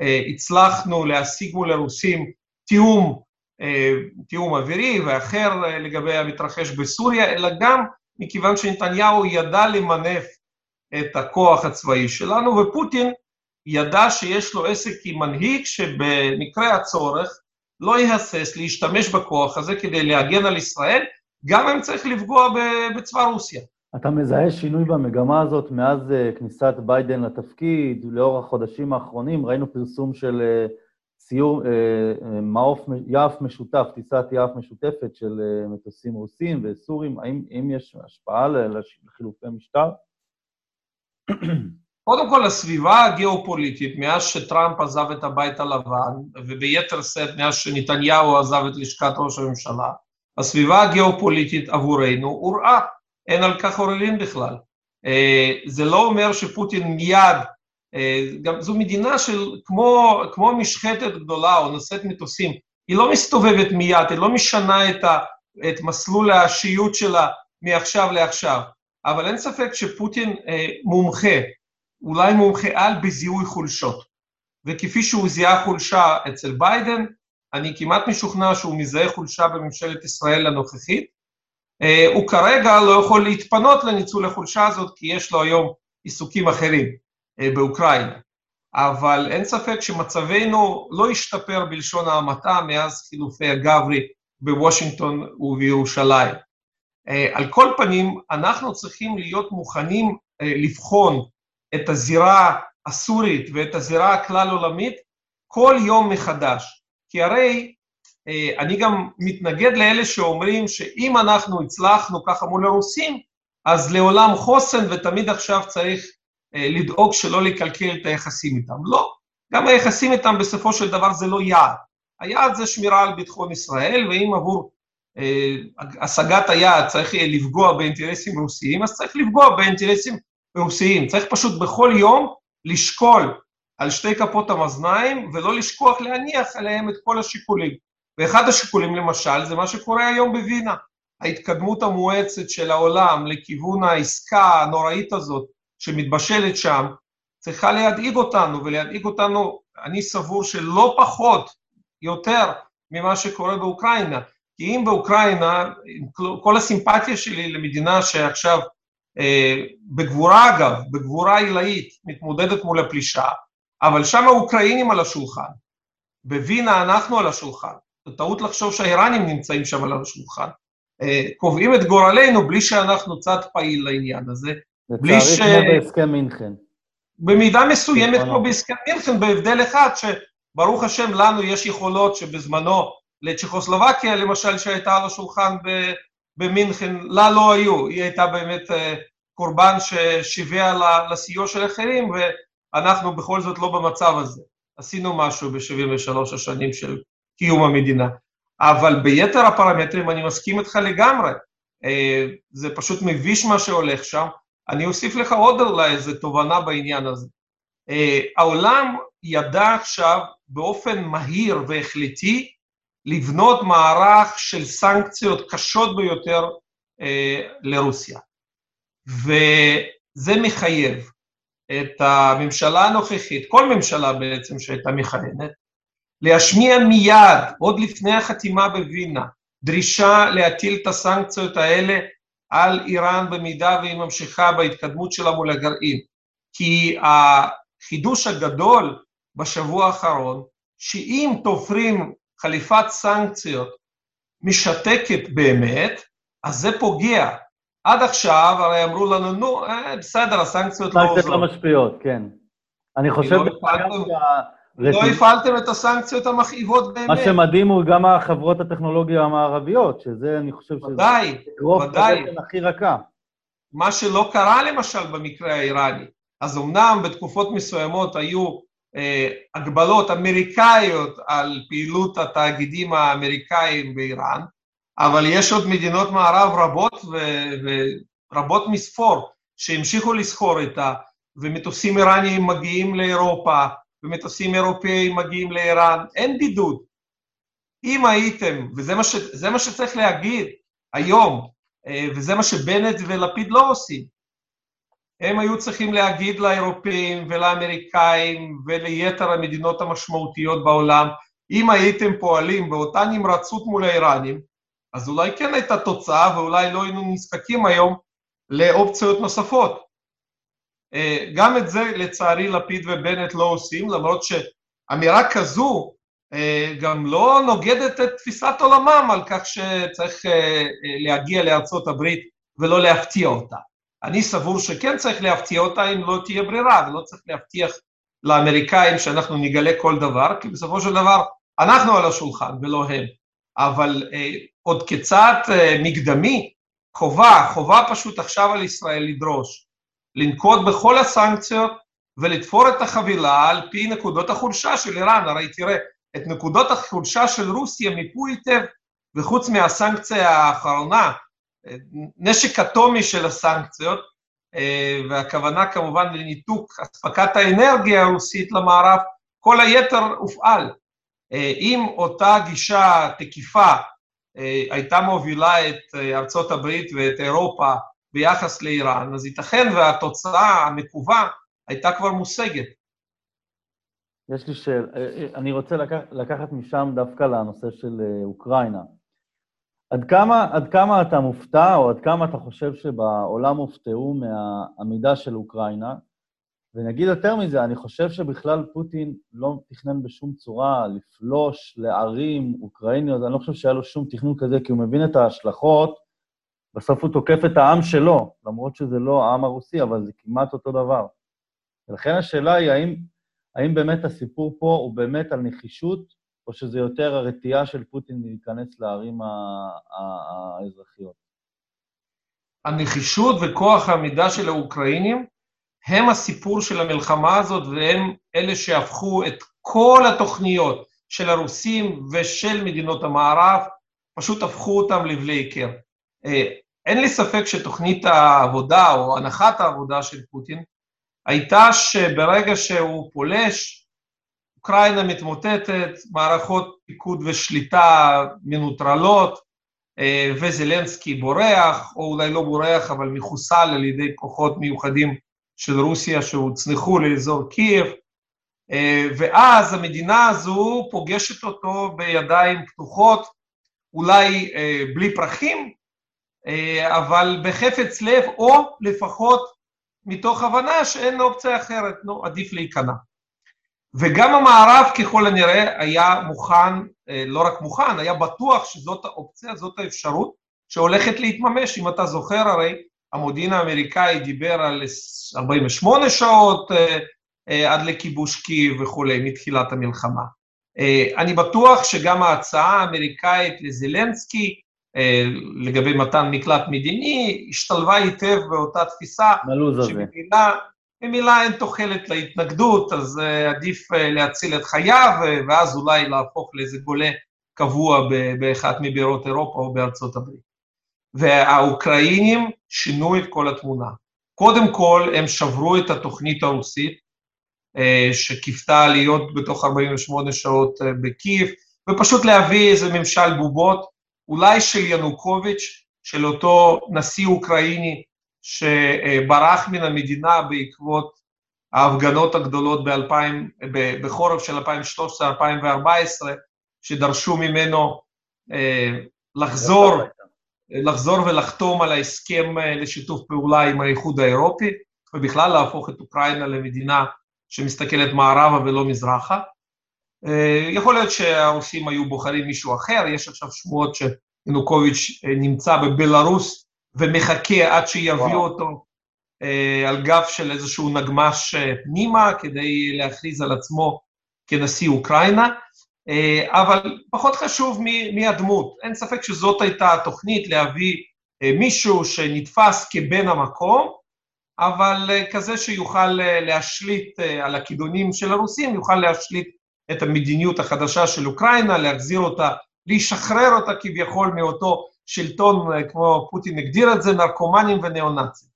אה, הצלחנו להשיג מול הרוסים תיאום, אה, תיאום אווירי ואחר אה, לגבי המתרחש בסוריה, אלא גם מכיוון שנתניהו ידע למנף את הכוח הצבאי שלנו, ופוטין ידע שיש לו עסק עם מנהיג שבמקרה הצורך לא יהסס להשתמש בכוח הזה כדי להגן על ישראל, גם אם צריך לפגוע בצבא רוסיה. אתה מזהה שינוי במגמה הזאת מאז uh, כניסת ביידן לתפקיד, לאור החודשים האחרונים, ראינו פרסום של uh, סיור, uh, מעוף יעף משותף, טיסת יעף משותפת של מטוסים רוסים וסורים, האם, האם יש השפעה לחילופי משטר? קודם כל, הסביבה הגיאופוליטית, מאז שטראמפ עזב את הבית הלבן, וביתר שאת מאז שנתניהו עזב את לשכת ראש הממשלה, הסביבה הגיאופוליטית עבורנו הוראה, אין על כך עוררין בכלל. אה, זה לא אומר שפוטין מיד, אה, גם זו מדינה של כמו, כמו משחטת גדולה או נושאת מטוסים, היא לא מסתובבת מיד, היא לא משנה את, ה, את מסלול האשיות שלה מעכשיו לעכשיו, אבל אין ספק שפוטין אה, מומחה אולי מומחה על בזיהוי חולשות. וכפי שהוא זיהה חולשה אצל ביידן, אני כמעט משוכנע שהוא מזהה חולשה בממשלת ישראל הנוכחית. אה, הוא כרגע לא יכול להתפנות לניצול החולשה הזאת, כי יש לו היום עיסוקים אחרים אה, באוקראינה. אבל אין ספק שמצבנו לא השתפר בלשון ההמעטה מאז חילופי הגברי בוושינגטון ובירושלים. אה, על כל פנים, אנחנו צריכים להיות מוכנים לבחון את הזירה הסורית ואת הזירה הכלל עולמית כל יום מחדש. כי הרי אה, אני גם מתנגד לאלה שאומרים שאם אנחנו הצלחנו ככה מול הרוסים, אז לעולם חוסן ותמיד עכשיו צריך אה, לדאוג שלא לקלקל את היחסים איתם. לא, גם היחסים איתם בסופו של דבר זה לא יעד. היעד זה שמירה על ביטחון ישראל, ואם עבור אה, השגת היעד צריך לפגוע באינטרסים רוסיים, אז צריך לפגוע באינטרסים רוסיים. צריך פשוט בכל יום לשקול על שתי כפות המאזניים ולא לשכוח להניח עליהם את כל השיקולים. ואחד השיקולים למשל זה מה שקורה היום בווינה. ההתקדמות המואצת של העולם לכיוון העסקה הנוראית הזאת שמתבשלת שם, צריכה להדאיג אותנו, ולהדאיג אותנו, אני סבור שלא פחות, יותר, ממה שקורה באוקראינה. כי אם באוקראינה, כל הסימפתיה שלי למדינה שעכשיו בגבורה אגב, בגבורה עילאית, מתמודדת מול הפלישה, אבל שם האוקראינים על השולחן. בווינה אנחנו על השולחן. זו טעות לחשוב שהאיראנים נמצאים שם על השולחן. אה, קובעים את גורלנו בלי שאנחנו צד פעיל לעניין הזה. בלי ש... לצערי כמו בהסכם מינכן. במידה מסוימת כמו בהסכם מינכן, בהבדל אחד, שברוך השם לנו יש יכולות שבזמנו לצ'כוסלובקיה, למשל, שהייתה על השולחן במינכן, לה לא היו, היא הייתה באמת אה, קורבן ששיווע לסיוע של אחרים, ואנחנו בכל זאת לא במצב הזה. עשינו משהו ב-73 השנים של קיום המדינה. אבל ביתר הפרמטרים אני מסכים איתך לגמרי. אה, זה פשוט מביש מה שהולך שם. אני אוסיף לך עוד אולי איזו תובנה בעניין הזה. אה, העולם ידע עכשיו באופן מהיר והחלטי לבנות מערך של סנקציות קשות ביותר אה, לרוסיה. וזה מחייב את הממשלה הנוכחית, כל ממשלה בעצם שהייתה מכהנת, להשמיע מיד, עוד לפני החתימה בווינה, דרישה להטיל את הסנקציות האלה על איראן במידה והיא ממשיכה בהתקדמות שלה מול הגרעין. כי החידוש הגדול בשבוע האחרון, שאם תופרים חליפת סנקציות משתקת באמת, אז זה פוגע. עד עכשיו הרי אמרו לנו, נו, אה, בסדר, הסנקציות לא עוזרות. סנקציות לא משפיעות, כן. אני חושב... לא לא הפעלתם את הסנקציות המכאיבות באמת. מה שמדהים הוא גם החברות הטכנולוגיה המערביות, שזה, אני חושב שזה... ודאי, ודאי. הכי רכה. מה שלא קרה למשל במקרה האיראני. אז אמנם בתקופות מסוימות היו הגבלות אמריקאיות על פעילות התאגידים האמריקאים באיראן, אבל יש עוד מדינות מערב רבות ורבות מספור שהמשיכו לסחור איתה, ומטוסים איראניים מגיעים לאירופה, ומטוסים אירופאיים מגיעים לאיראן, אין בידוד. אם הייתם, וזה מה, ש, מה שצריך להגיד היום, אה, וזה מה שבנט ולפיד לא עושים, הם היו צריכים להגיד לאירופאים ולאמריקאים וליתר המדינות המשמעותיות בעולם, אם הייתם פועלים באותה נמרצות מול האיראנים, אז אולי כן הייתה תוצאה ואולי לא היינו נזקקים היום לאופציות נוספות. אה, גם את זה לצערי לפיד ובנט לא עושים, למרות שאמירה כזו אה, גם לא נוגדת את תפיסת עולמם על כך שצריך אה, להגיע לארצות הברית ולא להפתיע אותה. אני סבור שכן צריך להפתיע אותה אם לא תהיה ברירה, ולא צריך להבטיח לאמריקאים שאנחנו נגלה כל דבר, כי בסופו של דבר אנחנו על השולחן ולא הם. אבל אה, עוד כצעד אה, מקדמי, חובה, חובה פשוט עכשיו על ישראל לדרוש, לנקוט בכל הסנקציות ולתפור את החבילה על פי נקודות החולשה של איראן. הרי תראה, את נקודות החולשה של רוסיה מיפו היטב, וחוץ מהסנקציה האחרונה, נשק אטומי של הסנקציות, אה, והכוונה כמובן לניתוק אספקת האנרגיה הרוסית למערב, כל היתר הופעל. אה, אם אותה גישה תקיפה אה, הייתה מובילה את ארצות הברית ואת אירופה ביחס לאיראן, אז ייתכן והתוצאה המקווה הייתה כבר מושגת. יש לי שאלה, אני רוצה לקח, לקחת משם דווקא לנושא של אוקראינה. עד כמה, עד כמה אתה מופתע, או עד כמה אתה חושב שבעולם הופתעו מהעמידה של אוקראינה? ונגיד יותר מזה, אני חושב שבכלל פוטין לא תכנן בשום צורה לפלוש לערים אוקראיניות, אני לא חושב שהיה לו שום תכנון כזה, כי הוא מבין את ההשלכות, בסוף הוא תוקף את העם שלו, למרות שזה לא העם הרוסי, אבל זה כמעט אותו דבר. ולכן השאלה היא, האם, האם באמת הסיפור פה הוא באמת על נחישות או שזה יותר הרתיעה של פוטין להיכנס לערים האזרחיות? הנחישות וכוח העמידה של האוקראינים הם הסיפור של המלחמה הזאת, והם אלה שהפכו את כל התוכניות של הרוסים ושל מדינות המערב, פשוט הפכו אותם לבלי היכר. אה, אין לי ספק שתוכנית העבודה או הנחת העבודה של פוטין הייתה שברגע שהוא פולש, אוקראינה מתמוטטת, מערכות פיקוד ושליטה מנוטרלות, אה, וזלנסקי בורח, או אולי לא בורח, אבל מחוסל על ידי כוחות מיוחדים של רוסיה שהוצנחו לאזור קייב, אה, ואז המדינה הזו פוגשת אותו בידיים פתוחות, אולי אה, בלי פרחים, אבל בחפץ לב, או לפחות מתוך הבנה שאין אופציה אחרת, נו, עדיף להיכנע. וגם המערב ככל הנראה היה מוכן, אה, לא רק מוכן, היה בטוח שזאת האופציה, זאת האפשרות שהולכת להתממש. אם אתה זוכר, הרי המודיעין האמריקאי דיבר על 48 שעות אה, אה, עד לכיבוש קייב וכולי, מתחילת המלחמה. אני בטוח שגם ההצעה האמריקאית לזלנסקי לגבי מתן מקלט מדיני השתלבה היטב באותה תפיסה, שמבינה ממילא אין תוחלת להתנגדות, אז uh, עדיף uh, להציל את חייו, uh, ואז אולי להפוך לאיזה גולה קבוע באחת מבירות אירופה או בארצות הברית. והאוקראינים שינו את כל התמונה. קודם כל, הם שברו את התוכנית הרוסית, שקיוותה להיות בתוך 48 שעות בקייב, ופשוט להביא איזה ממשל בובות, אולי של ינוקוביץ', של אותו נשיא אוקראיני שברח מן המדינה בעקבות ההפגנות הגדולות ב- בחורף של 2013-2014, שדרשו ממנו אה, לחזור, לחזור ולחתום על ההסכם אה, לשיתוף פעולה עם האיחוד האירופי, ובכלל להפוך את אוקראינה למדינה שמסתכלת מערבה ולא מזרחה. אה, יכול להיות שהרוסים היו בוחרים מישהו אחר, יש עכשיו שמועות שינוקוביץ' נמצא בבלארוס ומחכה עד שיביאו אותו על גב של איזשהו נגמש פנימה כדי להכריז על עצמו כנשיא אוקראינה. אה, אבל פחות חשוב מי הדמות. אין ספק שזאת הייתה התוכנית, להביא אה, מישהו שנתפס כבן המקום, אבל אה, כזה שיוכל להשליט על הכידונים של הרוסים, יוכל להשליט את המדיניות החדשה של אוקראינה, להחזיר אותה, לשחרר אותה כביכול מאותו שלטון, כמו פוטין הגדיר את זה, נרקומנים וניאו-נאצים.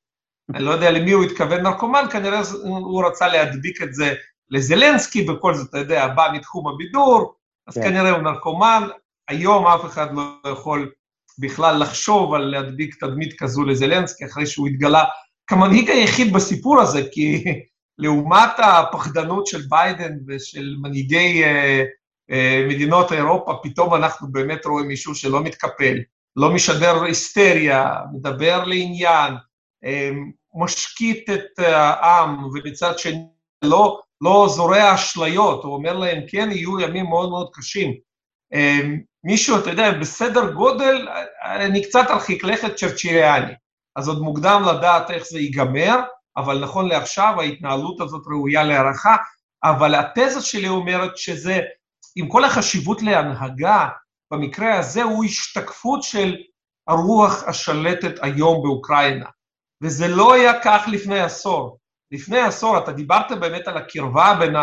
אני לא יודע למי הוא התכוון נרקומן, כנראה הוא רצה להדביק את זה לזלנסקי, בכל זאת, אתה יודע, בא מתחום הבידור, אז כן. כנראה הוא נרקומן, היום אף אחד לא יכול בכלל לחשוב על להדביק תדמית כזו לזלנסקי, אחרי שהוא התגלה כמנהיג היחיד בסיפור הזה, כי <laughs> לעומת הפחדנות של ביידן ושל מנהיגי אה, אה, מדינות אירופה, פתאום אנחנו באמת רואים מישהו שלא מתקפל, לא משדר היסטריה, מדבר לעניין, אה, משקיט את העם, ומצד שני לא לא זורע אשליות, הוא אומר להם, כן, יהיו ימים מאוד מאוד קשים. אמ, מישהו, אתה יודע, בסדר גודל, אני קצת ארחיק לכת צ'רצ'יריאני, אז עוד מוקדם לדעת איך זה ייגמר, אבל נכון לעכשיו ההתנהלות הזאת ראויה להערכה, אבל התזה שלי אומרת שזה, עם כל החשיבות להנהגה, במקרה הזה הוא השתקפות של הרוח השלטת היום באוקראינה. וזה לא היה כך לפני עשור. לפני עשור, אתה דיברת באמת על הקרבה בין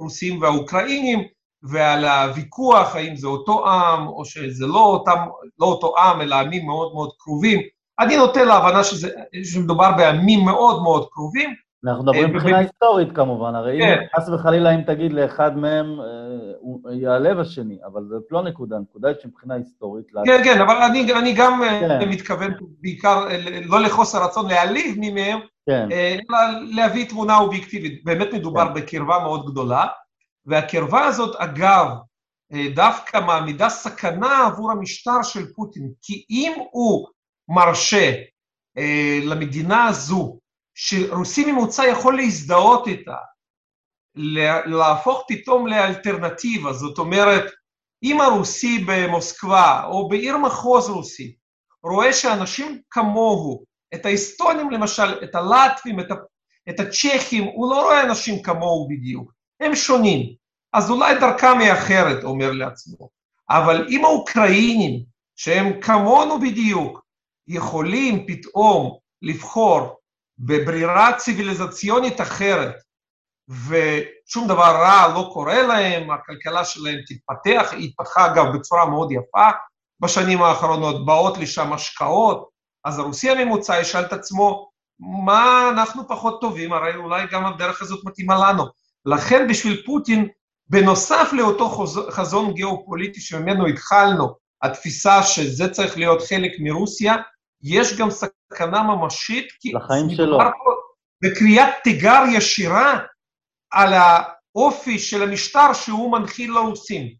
הרוסים והאוקראינים, ועל הוויכוח האם זה אותו עם או שזה לא, אותם, לא אותו עם, אלא עמים מאוד מאוד קרובים. אני נוטה להבנה שזה, שמדובר בעמים מאוד מאוד קרובים. אנחנו מדברים אה, מבחינה היסטורית כמובן, הרי כן. אם חס וחלילה אם תגיד לאחד מהם, אה, הוא יעלב השני, אבל זאת לא נקודה, נקודה היא שמבחינה היסטורית... כן, כן, אבל אני, אני גם אה, כן. מתכוון בעיקר, לא לחוסר רצון להעליב מי מהם, כן. אלא להביא תמונה אובייקטיבית. באמת מדובר כן. בקרבה מאוד גדולה, והקרבה הזאת, אגב, דווקא מעמידה סכנה עבור המשטר של פוטין, כי אם הוא מרשה למדינה הזו, שרוסי ממוצע יכול להזדהות איתה, להפוך פתאום לאלטרנטיבה, זאת אומרת, אם הרוסי במוסקבה או בעיר מחוז רוסי רואה שאנשים כמוהו, את ההיסטונים למשל, את הלטבים, את, את הצ'כים, הוא לא רואה אנשים כמוהו בדיוק, הם שונים, אז אולי דרכם היא אחרת, אומר לעצמו. אבל אם האוקראינים, שהם כמונו בדיוק, יכולים פתאום לבחור בברירה ציוויליזציונית אחרת, ושום דבר רע לא קורה להם, הכלכלה שלהם תתפתח, היא התפתחה אגב בצורה מאוד יפה בשנים האחרונות, באות לשם השקעות, אז הרוסי הממוצע ישאל את עצמו, מה אנחנו פחות טובים, הרי אולי גם הדרך הזאת מתאימה לנו. לכן בשביל פוטין, בנוסף לאותו חזון גיאופוליטי שממנו התחלנו, התפיסה שזה צריך להיות חלק מרוסיה, יש גם סכנה ממשית, כי לחיים שלו. בקריאת תיגר ישירה על האופי של המשטר שהוא מנחיל לרוסים.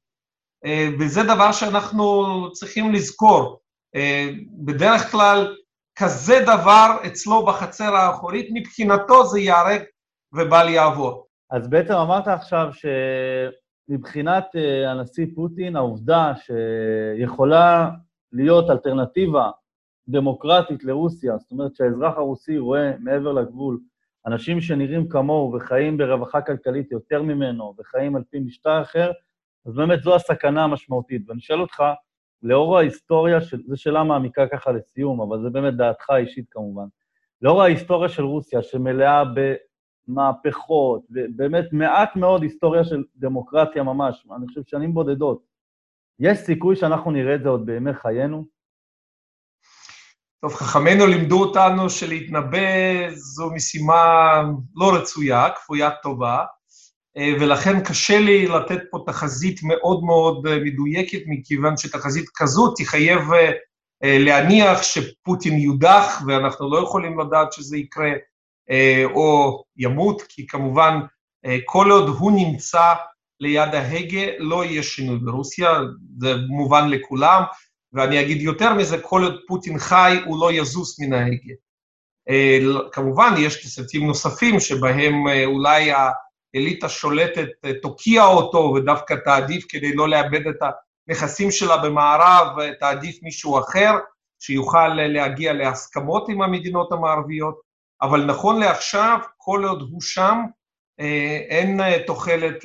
אה, וזה דבר שאנחנו צריכים לזכור. אה, בדרך כלל, כזה דבר אצלו בחצר האחורית, מבחינתו זה ייהרג ובל יעבור. אז בעצם אמרת עכשיו שמבחינת אה, הנשיא פוטין, העובדה שיכולה להיות אלטרנטיבה דמוקרטית לרוסיה, זאת אומרת שהאזרח הרוסי רואה מעבר לגבול אנשים שנראים כמוהו וחיים ברווחה כלכלית יותר ממנו וחיים על פי משטר אחר, אז באמת זו הסכנה המשמעותית. ואני שואל אותך, לאור ההיסטוריה, של, זו שאלה מעמיקה ככה לסיום, אבל זה באמת דעתך האישית כמובן, לאור ההיסטוריה של רוסיה, שמלאה במהפכות, ובאמת מעט מאוד היסטוריה של דמוקרטיה ממש, אני חושב שנים בודדות, יש סיכוי שאנחנו נראה את זה עוד בימי חיינו? טוב, חכמינו לימדו אותנו שלהתנבא זו משימה לא רצויה, כפוית טובה, ולכן קשה לי לתת פה תחזית מאוד מאוד מדויקת, מכיוון שתחזית כזאת תחייב להניח שפוטין יודח, ואנחנו לא יכולים לדעת שזה יקרה, או ימות, כי כמובן כל עוד הוא נמצא ליד ההגה, לא יהיה שינוי ברוסיה, זה מובן לכולם, ואני אגיד יותר מזה, כל עוד פוטין חי, הוא לא יזוז מן ההגה. כמובן, יש תסריטים נוספים שבהם אולי האליטה שולטת תוקיע אותו ודווקא תעדיף כדי לא לאבד את הנכסים שלה במערב, תעדיף מישהו אחר שיוכל להגיע להסכמות עם המדינות המערביות, אבל נכון לעכשיו, כל עוד הוא שם, אין תוחלת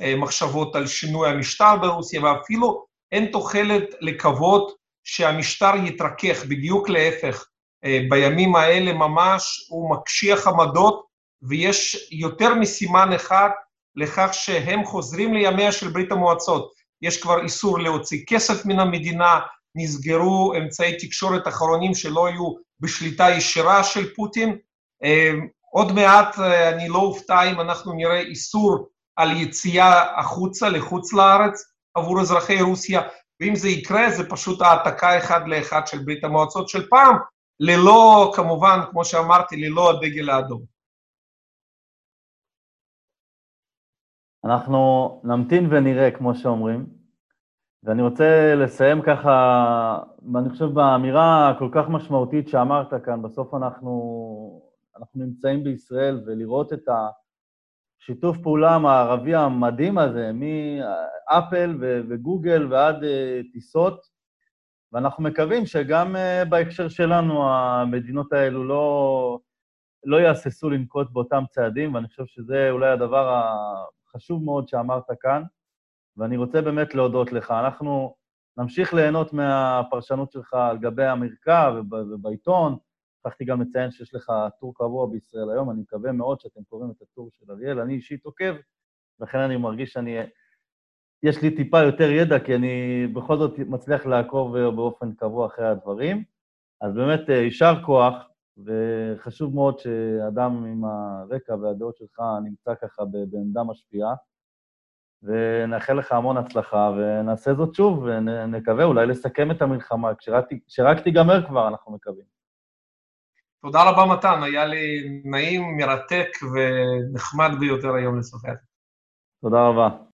למחשבות על שינוי המשטר ברוסיה, ואפילו אין תוחלת לקוות שהמשטר יתרכך, בדיוק להפך. בימים האלה ממש הוא מקשיח עמדות, ויש יותר מסימן אחד לכך שהם חוזרים לימיה של ברית המועצות. יש כבר איסור להוציא כסף מן המדינה, נסגרו אמצעי תקשורת אחרונים שלא היו בשליטה ישירה של פוטין. עוד מעט אני לא אופתע אם אנחנו נראה איסור על יציאה החוצה, לחוץ לארץ, עבור אזרחי רוסיה, ואם זה יקרה, זה פשוט העתקה אחד לאחד של ברית המועצות של פעם, ללא, כמובן, כמו שאמרתי, ללא הדגל האדום. אנחנו נמתין ונראה, כמו שאומרים, ואני רוצה לסיים ככה, אני חושב באמירה הכל כך משמעותית שאמרת כאן, בסוף אנחנו, אנחנו נמצאים בישראל, ולראות את השיתוף פעולה המערבי המדהים הזה, מאפל וגוגל ועד טיסות, ואנחנו מקווים שגם בהקשר שלנו המדינות האלו לא, לא יהססו לנקוט באותם צעדים, ואני חושב שזה אולי הדבר החשוב מאוד שאמרת כאן, ואני רוצה באמת להודות לך. אנחנו נמשיך ליהנות מהפרשנות שלך על גבי המרקע ובעיתון. שכחתי גם לציין שיש לך טור קבוע בישראל היום, אני מקווה מאוד שאתם קוראים את הטור של אריאל. אני אישית עוקב, לכן אני מרגיש שאני... יש לי טיפה יותר ידע, כי אני בכל זאת מצליח לעקוב באופן קבוע אחרי הדברים. אז באמת, יישר כוח, וחשוב מאוד שאדם עם הרקע והדעות שלך נמצא ככה בעמדה משפיעה. ונאחל לך המון הצלחה, ונעשה זאת שוב, ונקווה אולי לסכם את המלחמה, כשרק תיגמר כבר, אנחנו מקווים. תודה רבה, מתן, היה לי נעים, מרתק ונחמד ביותר היום לשוחח. תודה רבה.